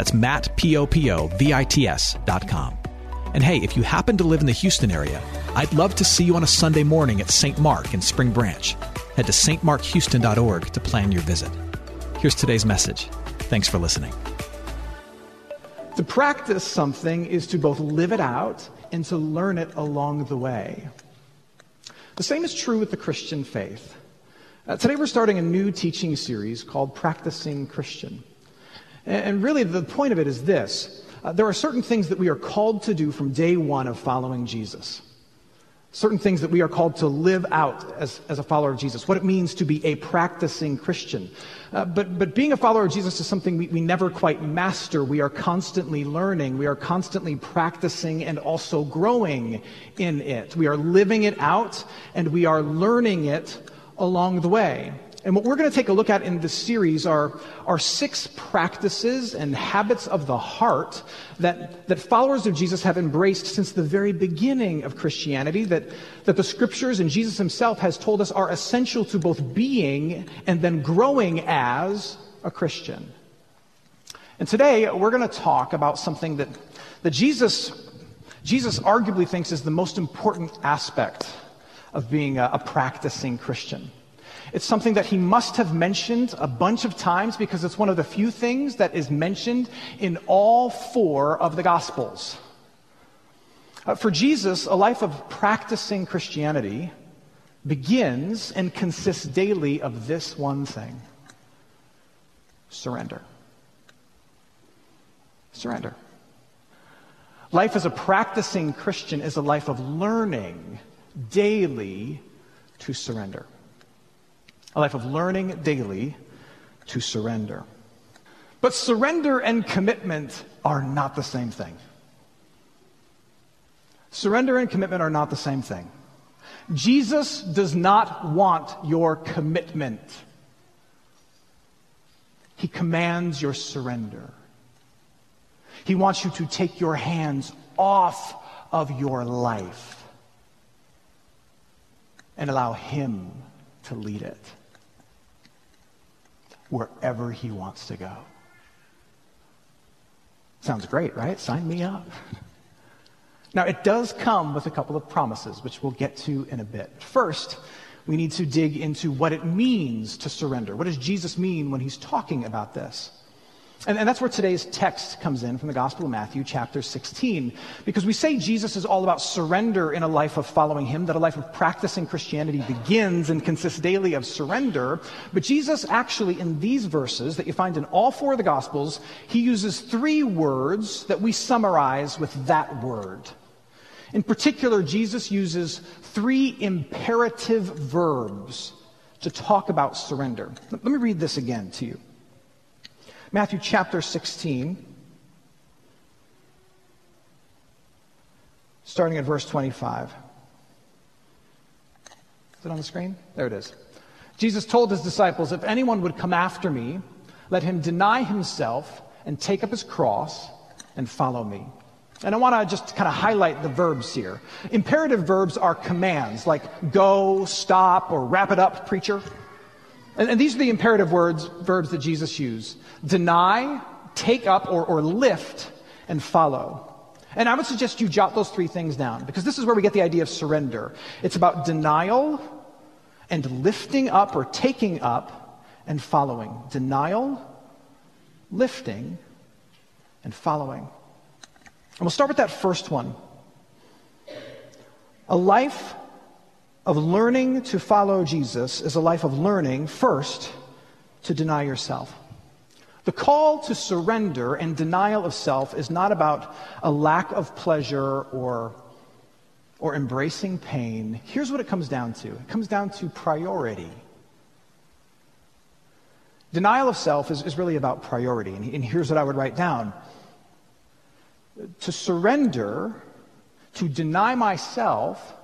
That's Matt, P-O-P-O-V-I-T-S dot com. And hey, if you happen to live in the Houston area, I'd love to see you on a Sunday morning at St. Mark in Spring Branch. Head to stmarkhouston.org to plan your visit. Here's today's message. Thanks for listening. To practice something is to both live it out and to learn it along the way. The same is true with the Christian faith. Uh, today we're starting a new teaching series called Practicing Christian. And, really, the point of it is this uh, there are certain things that we are called to do from day one of following Jesus. Certain things that we are called to live out as, as a follower of Jesus, what it means to be a practicing Christian. Uh, but, but being a follower of Jesus is something we, we never quite master. We are constantly learning. We are constantly practicing and also growing in it. We are living it out and we are learning it along the way. And what we're going to take a look at in this series are, are six practices and habits of the heart that, that followers of Jesus have embraced since the very beginning of Christianity, that, that the scriptures and Jesus himself has told us are essential to both being and then growing as a Christian. And today we're going to talk about something that, that Jesus, Jesus arguably thinks is the most important aspect of being a, a practicing Christian. It's something that he must have mentioned a bunch of times because it's one of the few things that is mentioned in all four of the Gospels. Uh, for Jesus, a life of practicing Christianity begins and consists daily of this one thing surrender. Surrender. Life as a practicing Christian is a life of learning daily to surrender a life of learning daily to surrender. But surrender and commitment are not the same thing. Surrender and commitment are not the same thing. Jesus does not want your commitment. He commands your surrender. He wants you to take your hands off of your life and allow Him to lead it wherever he wants to go. Sounds great, right? Sign me up. Now, it does come with a couple of promises, which we'll get to in a bit. First, we need to dig into what it means to surrender. What does Jesus mean when he's talking about this? And, and, that's where today's text comes in from the Gospel of Matthew, chapter 16. Because we say Jesus is all about surrender in a life of following Him, that a life of practicing Christianity begins and consists daily of surrender. But Jesus actually, in these verses that you find in all four of the Gospels, He uses three words that we summarize with that word. In particular, Jesus uses three imperative verbs to talk about surrender. Let me read this again to you. Matthew chapter 16, starting at verse 25. Is it on the screen? There it is. Jesus told his disciples, If anyone would come after me, let him deny himself and take up his cross and follow me. And I want to just kind of highlight the verbs here. Imperative verbs are commands like go, stop, or wrap it up, preacher. And, and these are the imperative words, verbs that Jesus used deny, take up, or, or lift, and follow. And I would suggest you jot those three things down because this is where we get the idea of surrender. It's about denial and lifting up or taking up and following. Denial, lifting, and following. And we'll start with that first one. A life of learning to follow Jesus is a life of learning first to deny yourself. The call to surrender and denial of self is not about a lack of pleasure or, or embracing pain. Here's what it comes down to it comes down to priority. Denial of self is, is really about priority. And, and here's what I would write down To surrender, to deny myself,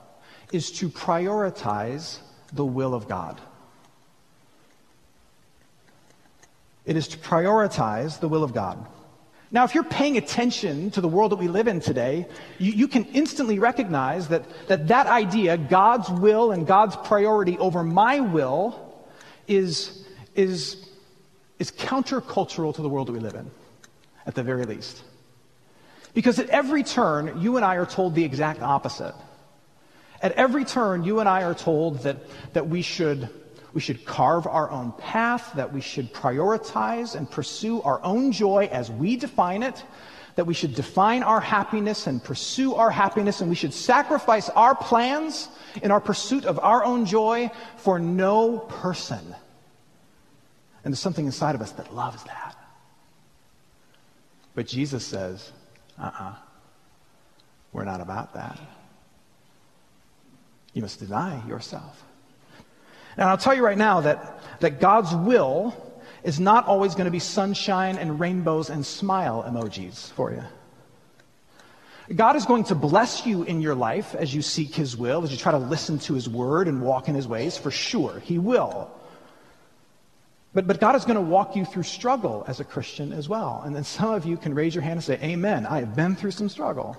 is to prioritize the will of God. It is to prioritize the will of God. Now, if you're paying attention to the world that we live in today, you, you, can instantly recognize that, that that idea, God's will and God's priority over my will, is, is, is countercultural to the world that we live in, at the very least. Because at every turn, you and I are told the exact opposite. At every turn, you and I are told that, that we should we should carve our own path, that we should prioritize and pursue our own joy as we define it, that we should define our happiness and pursue our happiness, and we should sacrifice our plans in our pursuit of our own joy for no person. And there's something inside of us that loves that. But Jesus says, uh uh-uh, uh, we are not about that. You must deny yourself. And I'll tell you right now that, that God's will is not always going to be sunshine and rainbows and smile emojis for you. God is going to bless you in your life as you seek His will, as you try to listen to His word and walk in His ways, for sure. He will. But, but God is going to walk you through struggle as a Christian as well. And then some of you can raise your hand and say, Amen. I have been through some struggle.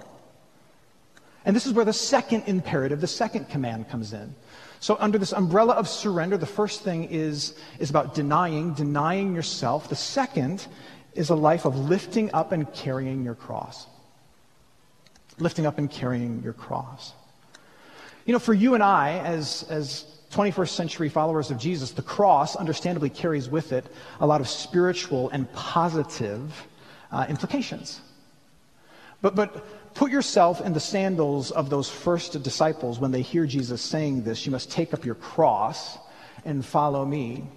And this is where the second imperative, the second command comes in. So, under this umbrella of surrender, the first thing is, is about denying, denying yourself. The second is a life of lifting up and carrying your cross. Lifting up and carrying your cross. You know, for you and I, as, as 21st century followers of Jesus, the cross understandably carries with it a lot of spiritual and positive uh, implications. But, but Put yourself in the sandals of those first disciples when they hear Jesus saying this you must take up your cross and follow me.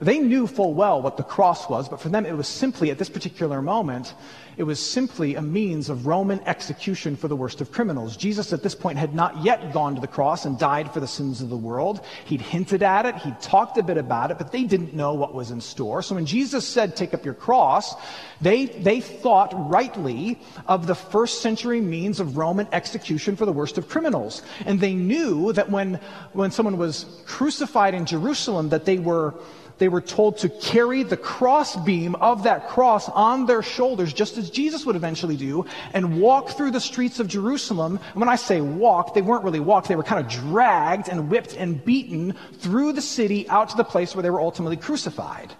They knew full well what the cross was, but for them it was simply, at this particular moment, it was simply a means of Roman execution for the worst of criminals. Jesus at this point had not yet gone to the cross and died for the sins of the world. He'd hinted at it, he'd talked a bit about it, but they didn't know what was in store. So when Jesus said, take up your cross, they, they thought rightly of the first century means of Roman execution for the worst of criminals. And they knew that when, when someone was crucified in Jerusalem, that they were they were told to carry the crossbeam of that cross on their shoulders, just as Jesus would eventually do, and walk through the streets of Jerusalem. And when I say walk, they weren't really walked, they were kind of dragged and whipped and beaten through the city out to the place where they were ultimately crucified.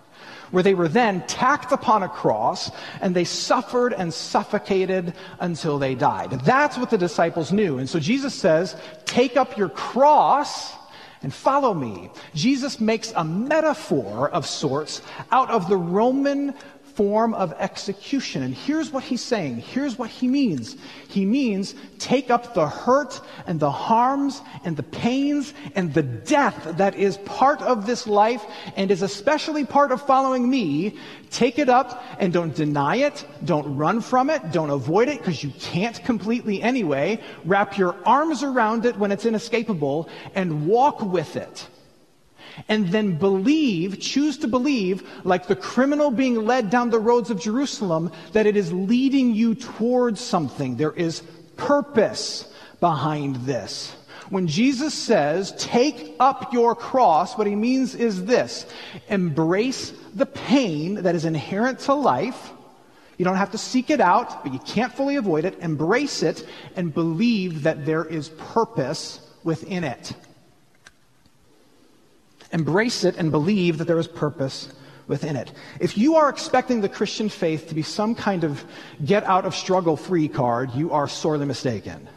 Where they were then tacked upon a cross and they suffered and suffocated until they died. That's what the disciples knew. And so Jesus says, take up your cross and follow me. Jesus makes a metaphor of sorts out of the Roman form of execution. And here's what he's saying. Here's what he means. He means take up the hurt and the harms and the pains and the death that is part of this life and is especially part of following me. Take it up and don't deny it. Don't run from it. Don't avoid it because you can't completely anyway. Wrap your arms around it when it's inescapable and walk with it and then believe, choose to believe, like the criminal being led down the roads of Jerusalem, that it is leading you towards something. There is purpose behind this. When Jesus says, take up your cross, what he means is this embrace the pain that is inherent to life You don't have to seek it out, but you can't fully avoid it. Embrace it and believe that there is purpose within it. Embrace it and believe that there is purpose within it. If you are expecting the Christian faith to be some kind of get out of struggle free card, you are sorely mistaken.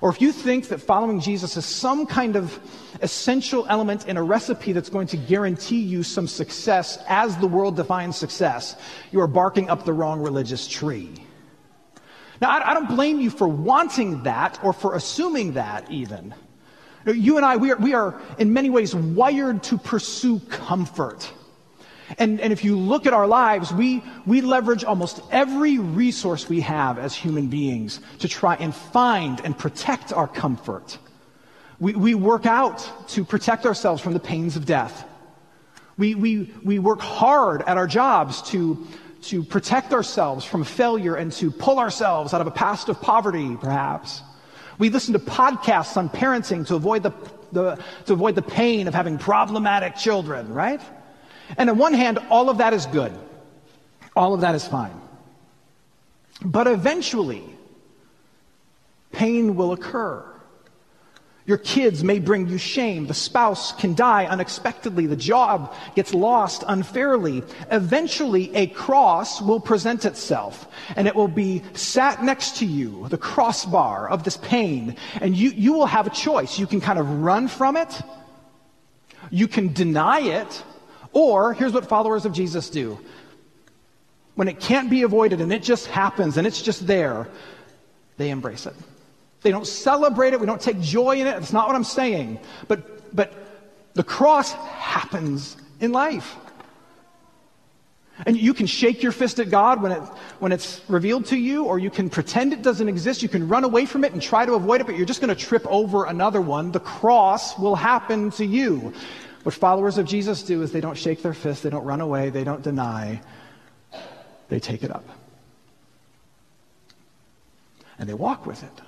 Or if you think that following Jesus is some kind of essential element in a recipe that's going to guarantee you some success as the world defines success, you are barking up the wrong religious tree. Now, I, don't blame you for wanting that or for assuming that even. You and I, we are, we are in many ways wired to pursue comfort. And, and if you look at our lives, we, we leverage almost every resource we have as human beings to try and find and protect our comfort. We, we work out to protect ourselves from the pains of death. We, we, we work hard at our jobs to, to protect ourselves from failure and to pull ourselves out of a past of poverty, perhaps. We listen to podcasts on parenting to avoid the, the, to avoid the pain of having problematic children, right? And on one hand, all of that is good. All of that is fine. But eventually, pain will occur. Your kids may bring you shame. The spouse can die unexpectedly. The job gets lost unfairly. Eventually, a cross will present itself and it will be sat next to you, the crossbar of this pain. And you, you will have a choice. You can kind of run from it. You can deny it or, here's what followers of Jesus do when it can't be avoided and it just happens and it's just there, they embrace it. They don't celebrate it, we don't take joy in it. That's not what I'm saying. But, but the cross happens in life. And you can shake your fist at God when, it, when it's revealed to you, or you can pretend it doesn't exist. You can run away from it and try to avoid it, but you're just going to trip over another one. The cross will happen to you. What followers of Jesus do is they don't shake their fist, they don't run away, they don't deny, they take it up. And they walk with it.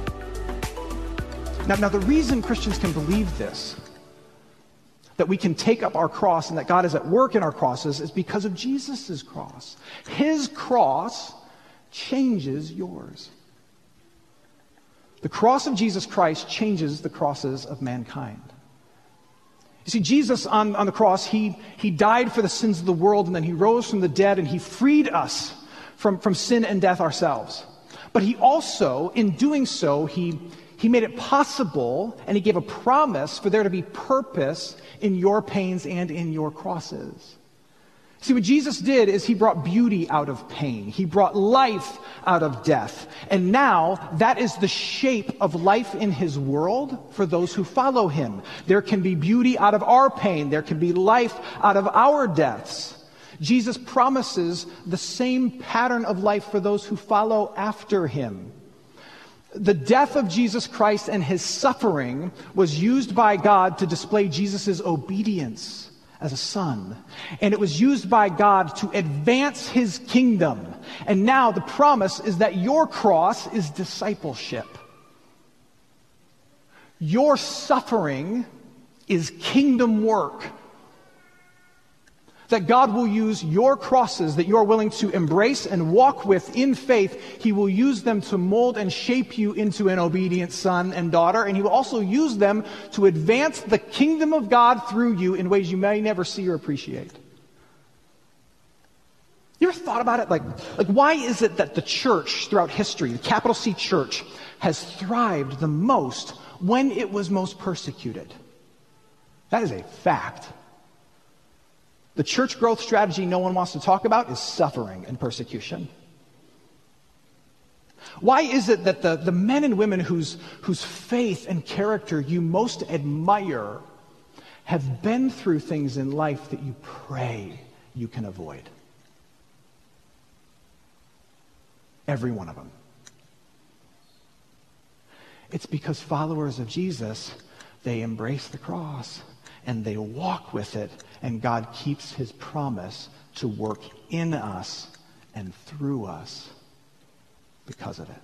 Now, now, the reason Christians can believe this, that we can take up our cross and that God is at work in our crosses, is because of Jesus' cross. His cross changes yours. The cross of Jesus Christ changes the crosses of mankind. You see, Jesus on, on the cross, he, he died for the sins of the world and then he rose from the dead and he freed us from, from sin and death ourselves. But he also, in doing so, he, he made it possible and he gave a promise for there to be purpose in your pains and in your crosses. See, what Jesus did is he brought beauty out of pain. He brought life out of death. And now that is the shape of life in his world for those who follow him. There can be beauty out of our pain. There can be life out of our deaths. Jesus promises the same pattern of life for those who follow after him. The death of Jesus Christ and his suffering was used by God to display Jesus' obedience as a son. And it was used by God to advance his kingdom. And now the promise is that your cross is discipleship. Your suffering is kingdom work that God will use your crosses that you are willing to embrace and walk with in faith. He will use them to mold and shape you into an obedient son and daughter, and He will also use them to advance the kingdom of God through you in ways you may never see or appreciate. You ever thought about it? Like, like why is it that the church throughout history, the capital C church, has thrived the most when it was most persecuted? That is a fact. The church growth strategy no one wants to talk about is suffering and persecution. Why is it that the, the men and women whose, whose faith and character you most admire have been through things in life that you pray you can avoid. Every one of them. It's because followers of Jesus, they embrace the cross and they walk with it, and God keeps his promise to work in us and through us because of it.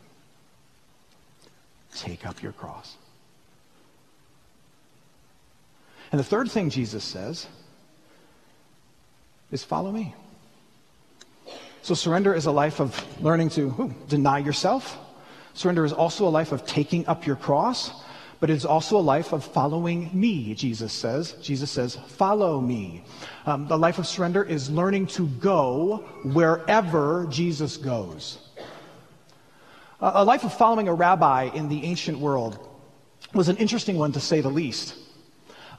Take up your cross. And the third thing Jesus says is follow me. So surrender is a life of learning to ooh, deny yourself. Surrender is also a life of taking up your cross, but it's also a life of following me, Jesus says. Jesus says, follow me. Um, the life of surrender is learning to go wherever Jesus goes. a life of following a rabbi in the ancient world was an interesting one to say the least.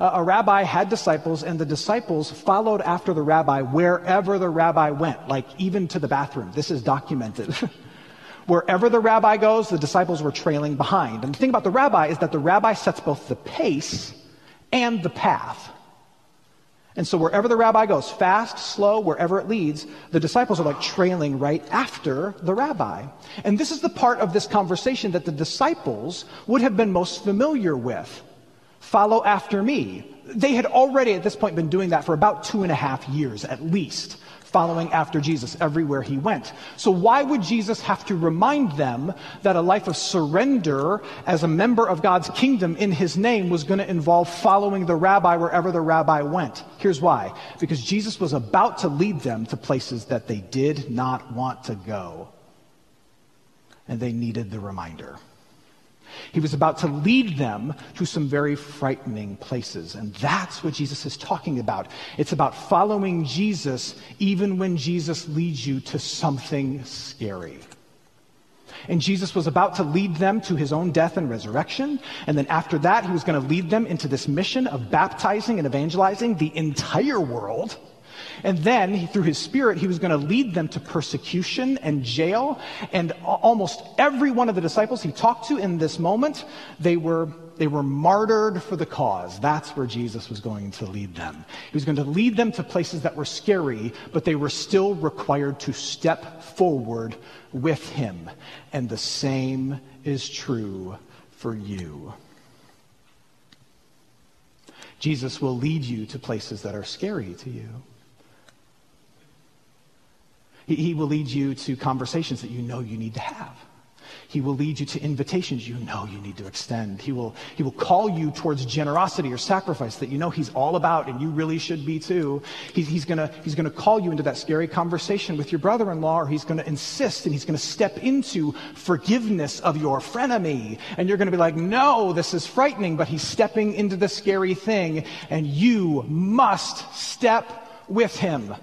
Uh, a rabbi had disciples, and the disciples followed after the rabbi wherever the rabbi went, like even to the bathroom. This is documented. wherever the rabbi goes, the disciples were trailing behind. And the thing about the rabbi is that the rabbi sets both the pace and the path. And so wherever the rabbi goes, fast, slow, wherever it leads, the disciples are like trailing right after the rabbi. And this is the part of this conversation that the disciples would have been most familiar with. Follow after me. They had already at this point been doing that for about two and a half years at least, following after Jesus everywhere he went. So why would Jesus have to remind them that a life of surrender as a member of God's kingdom in his name was going to involve following the rabbi wherever the rabbi went? Here's why. Because Jesus was about to lead them to places that they did not want to go. And they needed the reminder. He was about to lead them to some very frightening places. And that's what Jesus is talking about. It's about following Jesus even when Jesus leads you to something scary. And Jesus was about to lead them to his own death and resurrection. And then after that, he was going to lead them into this mission of baptizing and evangelizing the entire world. And then, through his spirit, he was going to lead them to persecution and jail. And almost every one of the disciples he talked to in this moment, they were, they were martyred for the cause. That's where Jesus was going to lead them. He was going to lead them to places that were scary, but they were still required to step forward with him. And the same is true for you. Jesus will lead you to places that are scary to you. He, will lead you to conversations that you know you need to have. He will lead you to invitations you know you need to extend. He will, he will call you towards generosity or sacrifice that you know he's all about and you really should be too. He, he's gonna, he's gonna call you into that scary conversation with your brother-in-law or he's gonna insist and he's gonna step into forgiveness of your frenemy. And you're gonna be like, no, this is frightening, but he's stepping into the scary thing and you must step with him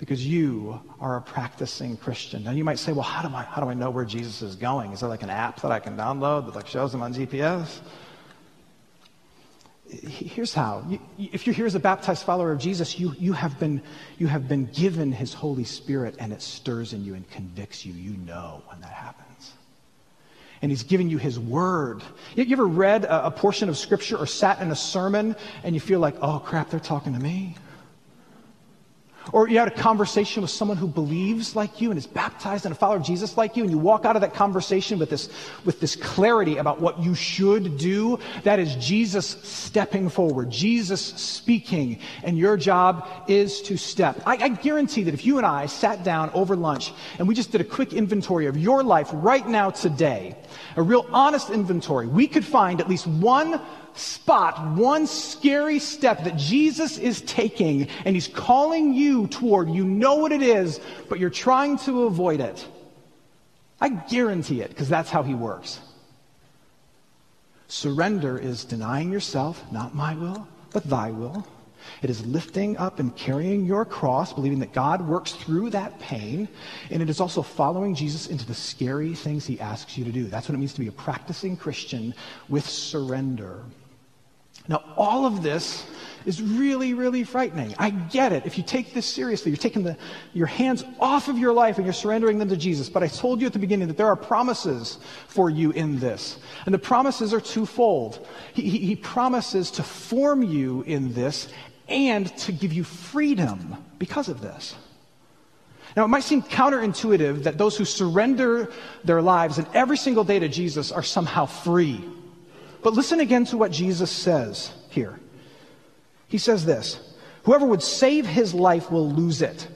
because you are a practicing Christian. Now you might say, well, how do I, how do I know where Jesus is going? Is there like an app that I can download that like shows him on GPS? Here's how. If you're here as a baptized follower of Jesus, you, you, have been, you have been given his Holy Spirit and it stirs in you and convicts you. You know when that happens. And he's given you his word. You, you ever read a portion of scripture or sat in a sermon and you feel like, oh crap, they're talking to me? Or you had a conversation with someone who believes like you and is baptized and a follower of Jesus like you, and you walk out of that conversation with this, with this clarity about what you should do. That is Jesus stepping forward, Jesus speaking, and your job is to step. I, I guarantee that if you and I sat down over lunch and we just did a quick inventory of your life right now today, a real honest inventory, we could find at least one spot, one scary step that Jesus is taking and he's calling you toward. You know what it is, but you're trying to avoid it. I guarantee it because that's how he works. Surrender is denying yourself, not my will, but thy will. It is lifting up and carrying your cross, believing that God works through that pain. And it is also following Jesus into the scary things he asks you to do. That's what it means to be a practicing Christian with surrender. Now, all of this is really, really frightening. I get it. If you take this seriously, you're taking the, your hands off of your life and you're surrendering them to Jesus. But I told you at the beginning that there are promises for you in this. And the promises are twofold. He, he, he promises to form you in this and to give you freedom because of this. Now, it might seem counterintuitive that those who surrender their lives and every single day to Jesus are somehow free. But listen again to what Jesus says here. He says this Whoever would save his life will lose it,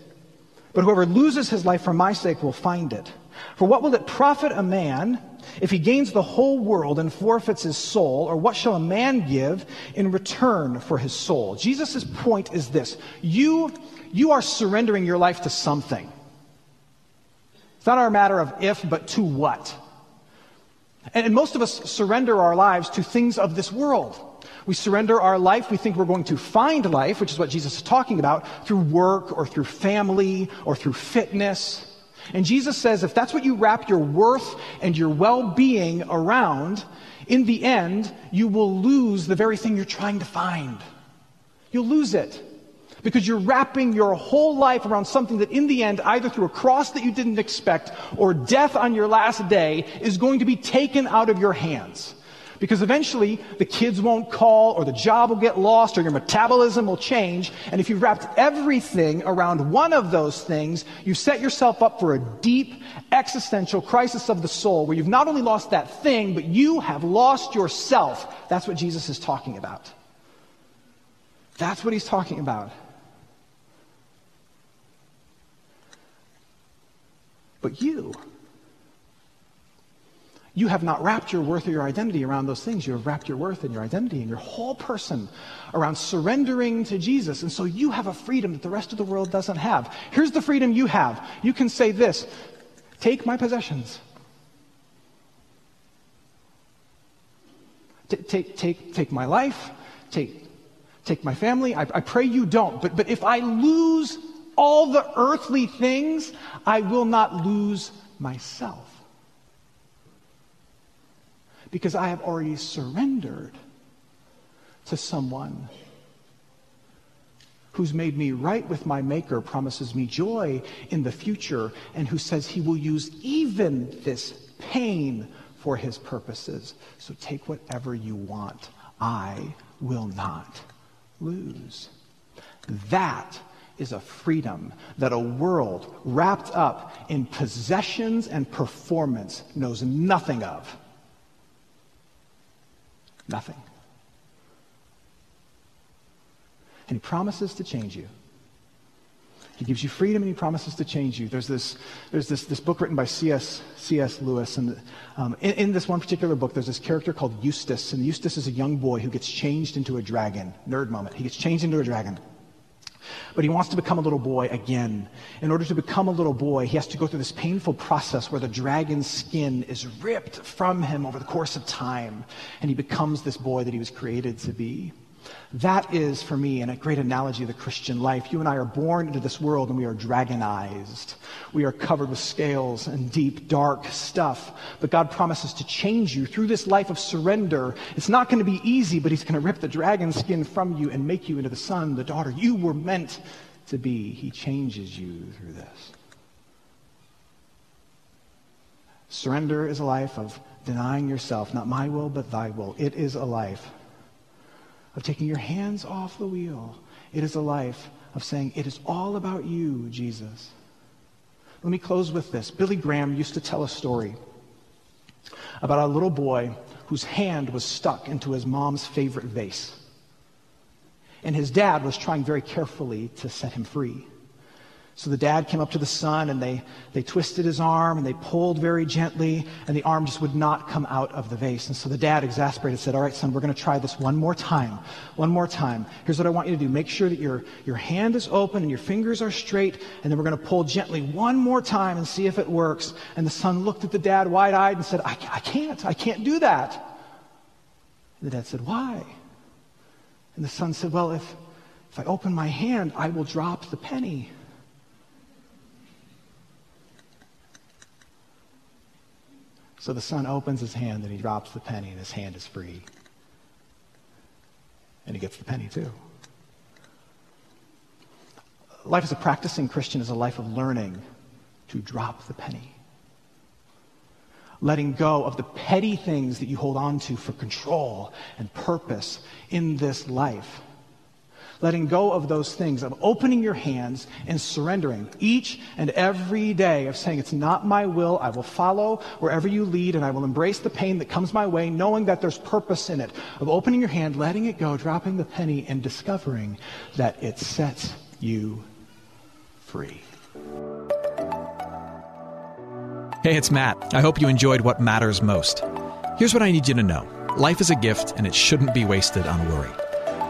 but whoever loses his life for my sake will find it. For what will it profit a man if he gains the whole world and forfeits his soul? Or what shall a man give in return for his soul? Jesus' point is this you, you are surrendering your life to something. It's not a matter of if, but to what. And, and most of us surrender our lives to things of this world. We surrender our life. We think we're going to find life, which is what Jesus is talking about, through work or through family or through fitness. And Jesus says if that's what you wrap your worth and your well being around, in the end, you will lose the very thing you're trying to find. You'll lose it. Because you're wrapping your whole life around something that in the end, either through a cross that you didn't expect or death on your last day, is going to be taken out of your hands. Because eventually the kids won't call or the job will get lost or your metabolism will change. And if you've wrapped everything around one of those things, you set yourself up for a deep existential crisis of the soul where you've not only lost that thing, but you have lost yourself. That's what Jesus is talking about. That's what he's talking about. But you, you have not wrapped your worth or your identity around those things. You have wrapped your worth and your identity and your whole person around surrendering to Jesus. And so you have a freedom that the rest of the world doesn't have. Here's the freedom you have. You can say this Take my possessions. Take, take, take my life. Take, take my family. I, I pray you don't. But, but if I lose all the earthly things, I will not lose myself. Because I have already surrendered to someone who's made me right with my Maker, promises me joy in the future, and who says he will use even this pain for his purposes. So take whatever you want. I will not lose. That is a freedom that a world wrapped up in possessions and performance knows nothing of. Nothing. And he promises to change you. He gives you freedom and he promises to change you. There's this, there's this, this book written by C.S. C.S. Lewis. And um, in, in, this one particular book, there's this character called Eustace. And Eustace is a young boy who gets changed into a dragon. Nerd moment. He gets changed into a dragon. But he wants to become a little boy again. In order to become a little boy, he has to go through this painful process where the dragon's skin is ripped from him over the course of time, and he becomes this boy that he was created to be. That is, for me, and a great analogy of the Christian life. You and I are born into this world and we are dragonized. We are covered with scales and deep, dark stuff. But God promises to change you through this life of surrender. It's not going to be easy, but He's going to rip the dragon skin from you and make you into the son, the daughter you were meant to be. He changes you through this. Surrender is a life of denying yourself, not my will, but thy will. It is a life of taking your hands off the wheel. It is a life of saying, It is all about you, Jesus. Let me close with this. Billy Graham used to tell a story about a little boy whose hand was stuck into his mom's favorite vase. And his dad was trying very carefully to set him free. So the dad came up to the son and they, they twisted his arm and they pulled very gently and the arm just would not come out of the vase. And so the dad, exasperated, said, All right, son, we're going to try this one more time. One more time. Here's what I want you to do. Make sure that your, your hand is open and your fingers are straight. And then we're going to pull gently one more time and see if it works. And the son looked at the dad wide eyed and said, I, I can't. I can't do that. And the dad said, Why? And the son said, Well, if, if I open my hand, I will drop the penny. So the son opens his hand and he drops the penny, and his hand is free. And he gets the penny too. Life as a practicing Christian is a life of learning to drop the penny. Letting go of the petty things that you hold on to for control and purpose in this life letting go of those things, of opening your hands and surrendering each and every day, of saying, It's not my will, I will follow wherever you lead, and I will embrace the pain that comes my way, knowing that there's purpose in it, of opening your hand, letting it go, dropping the penny, and discovering that it sets you free. Hey, it's Matt. I hope you enjoyed what matters most. Here's what I need you to know life is a gift, and it shouldn't be wasted on worry.